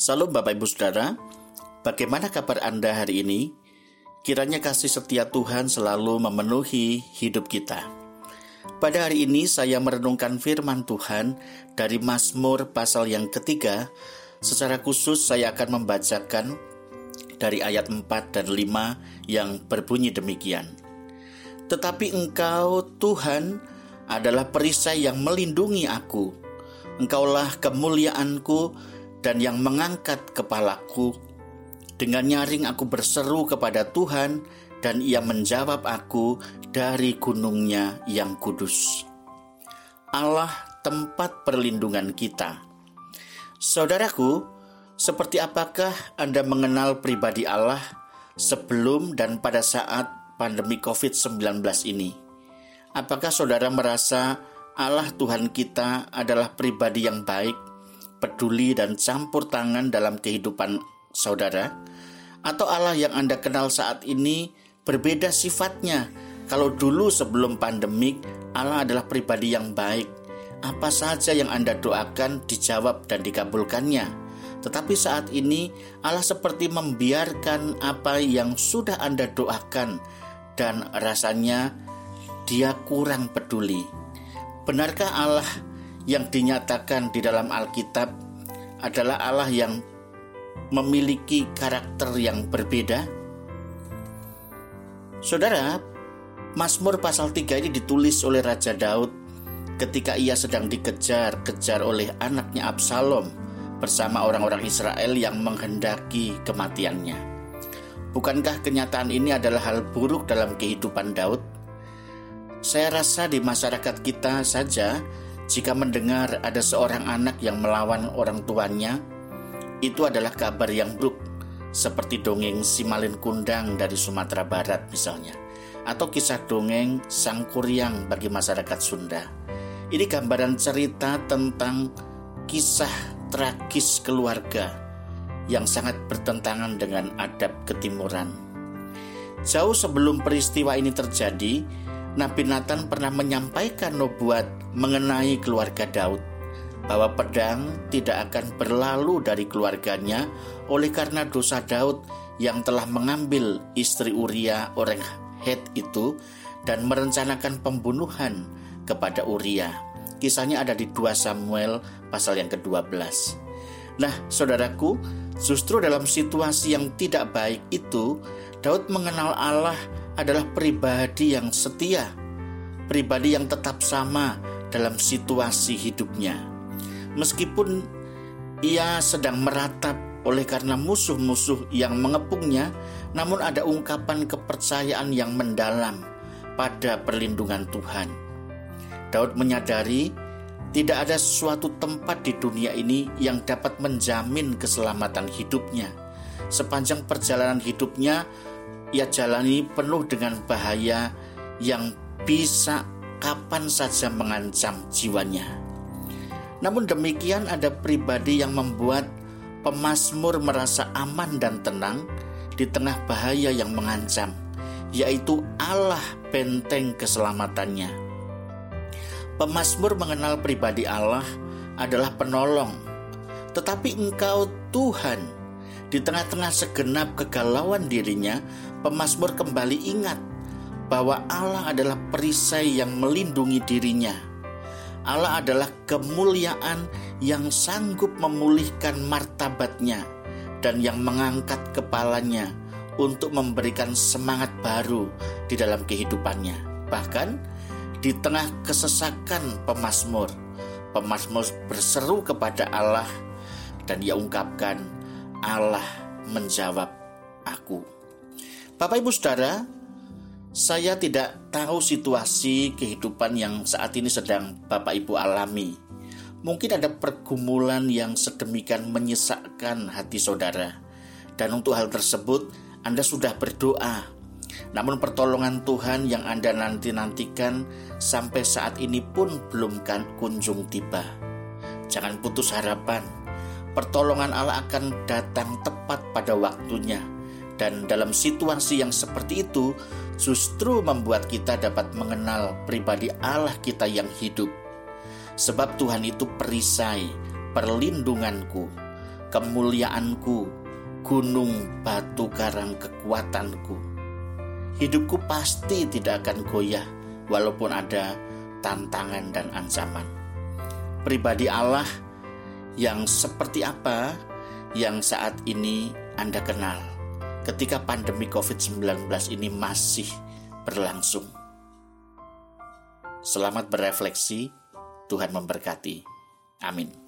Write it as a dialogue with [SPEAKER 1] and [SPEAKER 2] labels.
[SPEAKER 1] Salam Bapak Ibu Saudara, bagaimana kabar Anda hari ini? Kiranya kasih setia Tuhan selalu memenuhi hidup kita. Pada hari ini saya merenungkan firman Tuhan dari Mazmur pasal yang ketiga. Secara khusus saya akan membacakan dari ayat 4 dan 5 yang berbunyi demikian. Tetapi engkau Tuhan adalah perisai yang melindungi aku. Engkaulah kemuliaanku dan yang mengangkat kepalaku. Dengan nyaring aku berseru kepada Tuhan dan ia menjawab aku dari gunungnya yang kudus. Allah tempat perlindungan kita. Saudaraku, seperti apakah Anda mengenal pribadi Allah sebelum dan pada saat pandemi COVID-19 ini? Apakah saudara merasa Allah Tuhan kita adalah pribadi yang baik, peduli dan campur tangan dalam kehidupan saudara? Atau Allah yang Anda kenal saat ini berbeda sifatnya? Kalau dulu sebelum pandemik, Allah adalah pribadi yang baik. Apa saja yang Anda doakan dijawab dan dikabulkannya. Tetapi saat ini Allah seperti membiarkan apa yang sudah Anda doakan dan rasanya dia kurang peduli. Benarkah Allah yang dinyatakan di dalam Alkitab adalah Allah yang memiliki karakter yang berbeda? Saudara, Mazmur pasal 3 ini ditulis oleh Raja Daud ketika ia sedang dikejar-kejar oleh anaknya Absalom bersama orang-orang Israel yang menghendaki kematiannya. Bukankah kenyataan ini adalah hal buruk dalam kehidupan Daud? Saya rasa di masyarakat kita saja jika mendengar ada seorang anak yang melawan orang tuanya, itu adalah kabar yang buruk, seperti dongeng si Malin Kundang dari Sumatera Barat misalnya, atau kisah dongeng Sang Kuryang bagi masyarakat Sunda. Ini gambaran cerita tentang kisah tragis keluarga yang sangat bertentangan dengan adab ketimuran. Jauh sebelum peristiwa ini terjadi, Nabi Nathan pernah menyampaikan nubuat mengenai keluarga Daud bahwa pedang tidak akan berlalu dari keluarganya oleh karena dosa Daud yang telah mengambil istri Uria orang Het itu dan merencanakan pembunuhan kepada Uria. Kisahnya ada di 2 Samuel pasal yang ke-12. Nah, saudaraku, justru dalam situasi yang tidak baik itu, Daud mengenal Allah adalah pribadi yang setia, pribadi yang tetap sama dalam situasi hidupnya meskipun ia sedang meratap oleh karena musuh-musuh yang mengepungnya, namun ada ungkapan kepercayaan yang mendalam pada perlindungan Tuhan. Daud menyadari tidak ada suatu tempat di dunia ini yang dapat menjamin keselamatan hidupnya. Sepanjang perjalanan hidupnya, ia jalani penuh dengan bahaya yang bisa kapan saja mengancam jiwanya. Namun demikian ada pribadi yang membuat pemazmur merasa aman dan tenang di tengah bahaya yang mengancam, yaitu Allah benteng keselamatannya. Pemazmur mengenal pribadi Allah adalah penolong, tetapi engkau Tuhan di tengah-tengah segenap kegalauan dirinya, pemazmur kembali ingat bahwa Allah adalah perisai yang melindungi dirinya Allah adalah kemuliaan yang sanggup memulihkan martabatnya dan yang mengangkat kepalanya untuk memberikan semangat baru di dalam kehidupannya. Bahkan di tengah kesesakan pemazmur, pemazmur berseru kepada Allah dan ia ungkapkan, Allah menjawab aku. Bapak Ibu Saudara, saya tidak tahu situasi kehidupan yang saat ini sedang Bapak Ibu alami. Mungkin ada pergumulan yang sedemikian menyesakkan hati saudara. Dan untuk hal tersebut, Anda sudah berdoa. Namun pertolongan Tuhan yang Anda nanti-nantikan sampai saat ini pun belum kan kunjung tiba. Jangan putus harapan. Pertolongan Allah akan datang tepat pada waktunya dan dalam situasi yang seperti itu, justru membuat kita dapat mengenal pribadi Allah kita yang hidup. Sebab Tuhan itu perisai, perlindunganku. kemuliaanku, gunung batu karang kekuatanku. Hidupku pasti tidak akan goyah walaupun ada tantangan dan ancaman. Pribadi Allah yang seperti apa yang saat ini Anda kenal ketika pandemi COVID-19 ini masih berlangsung. Selamat berefleksi, Tuhan memberkati. Amin.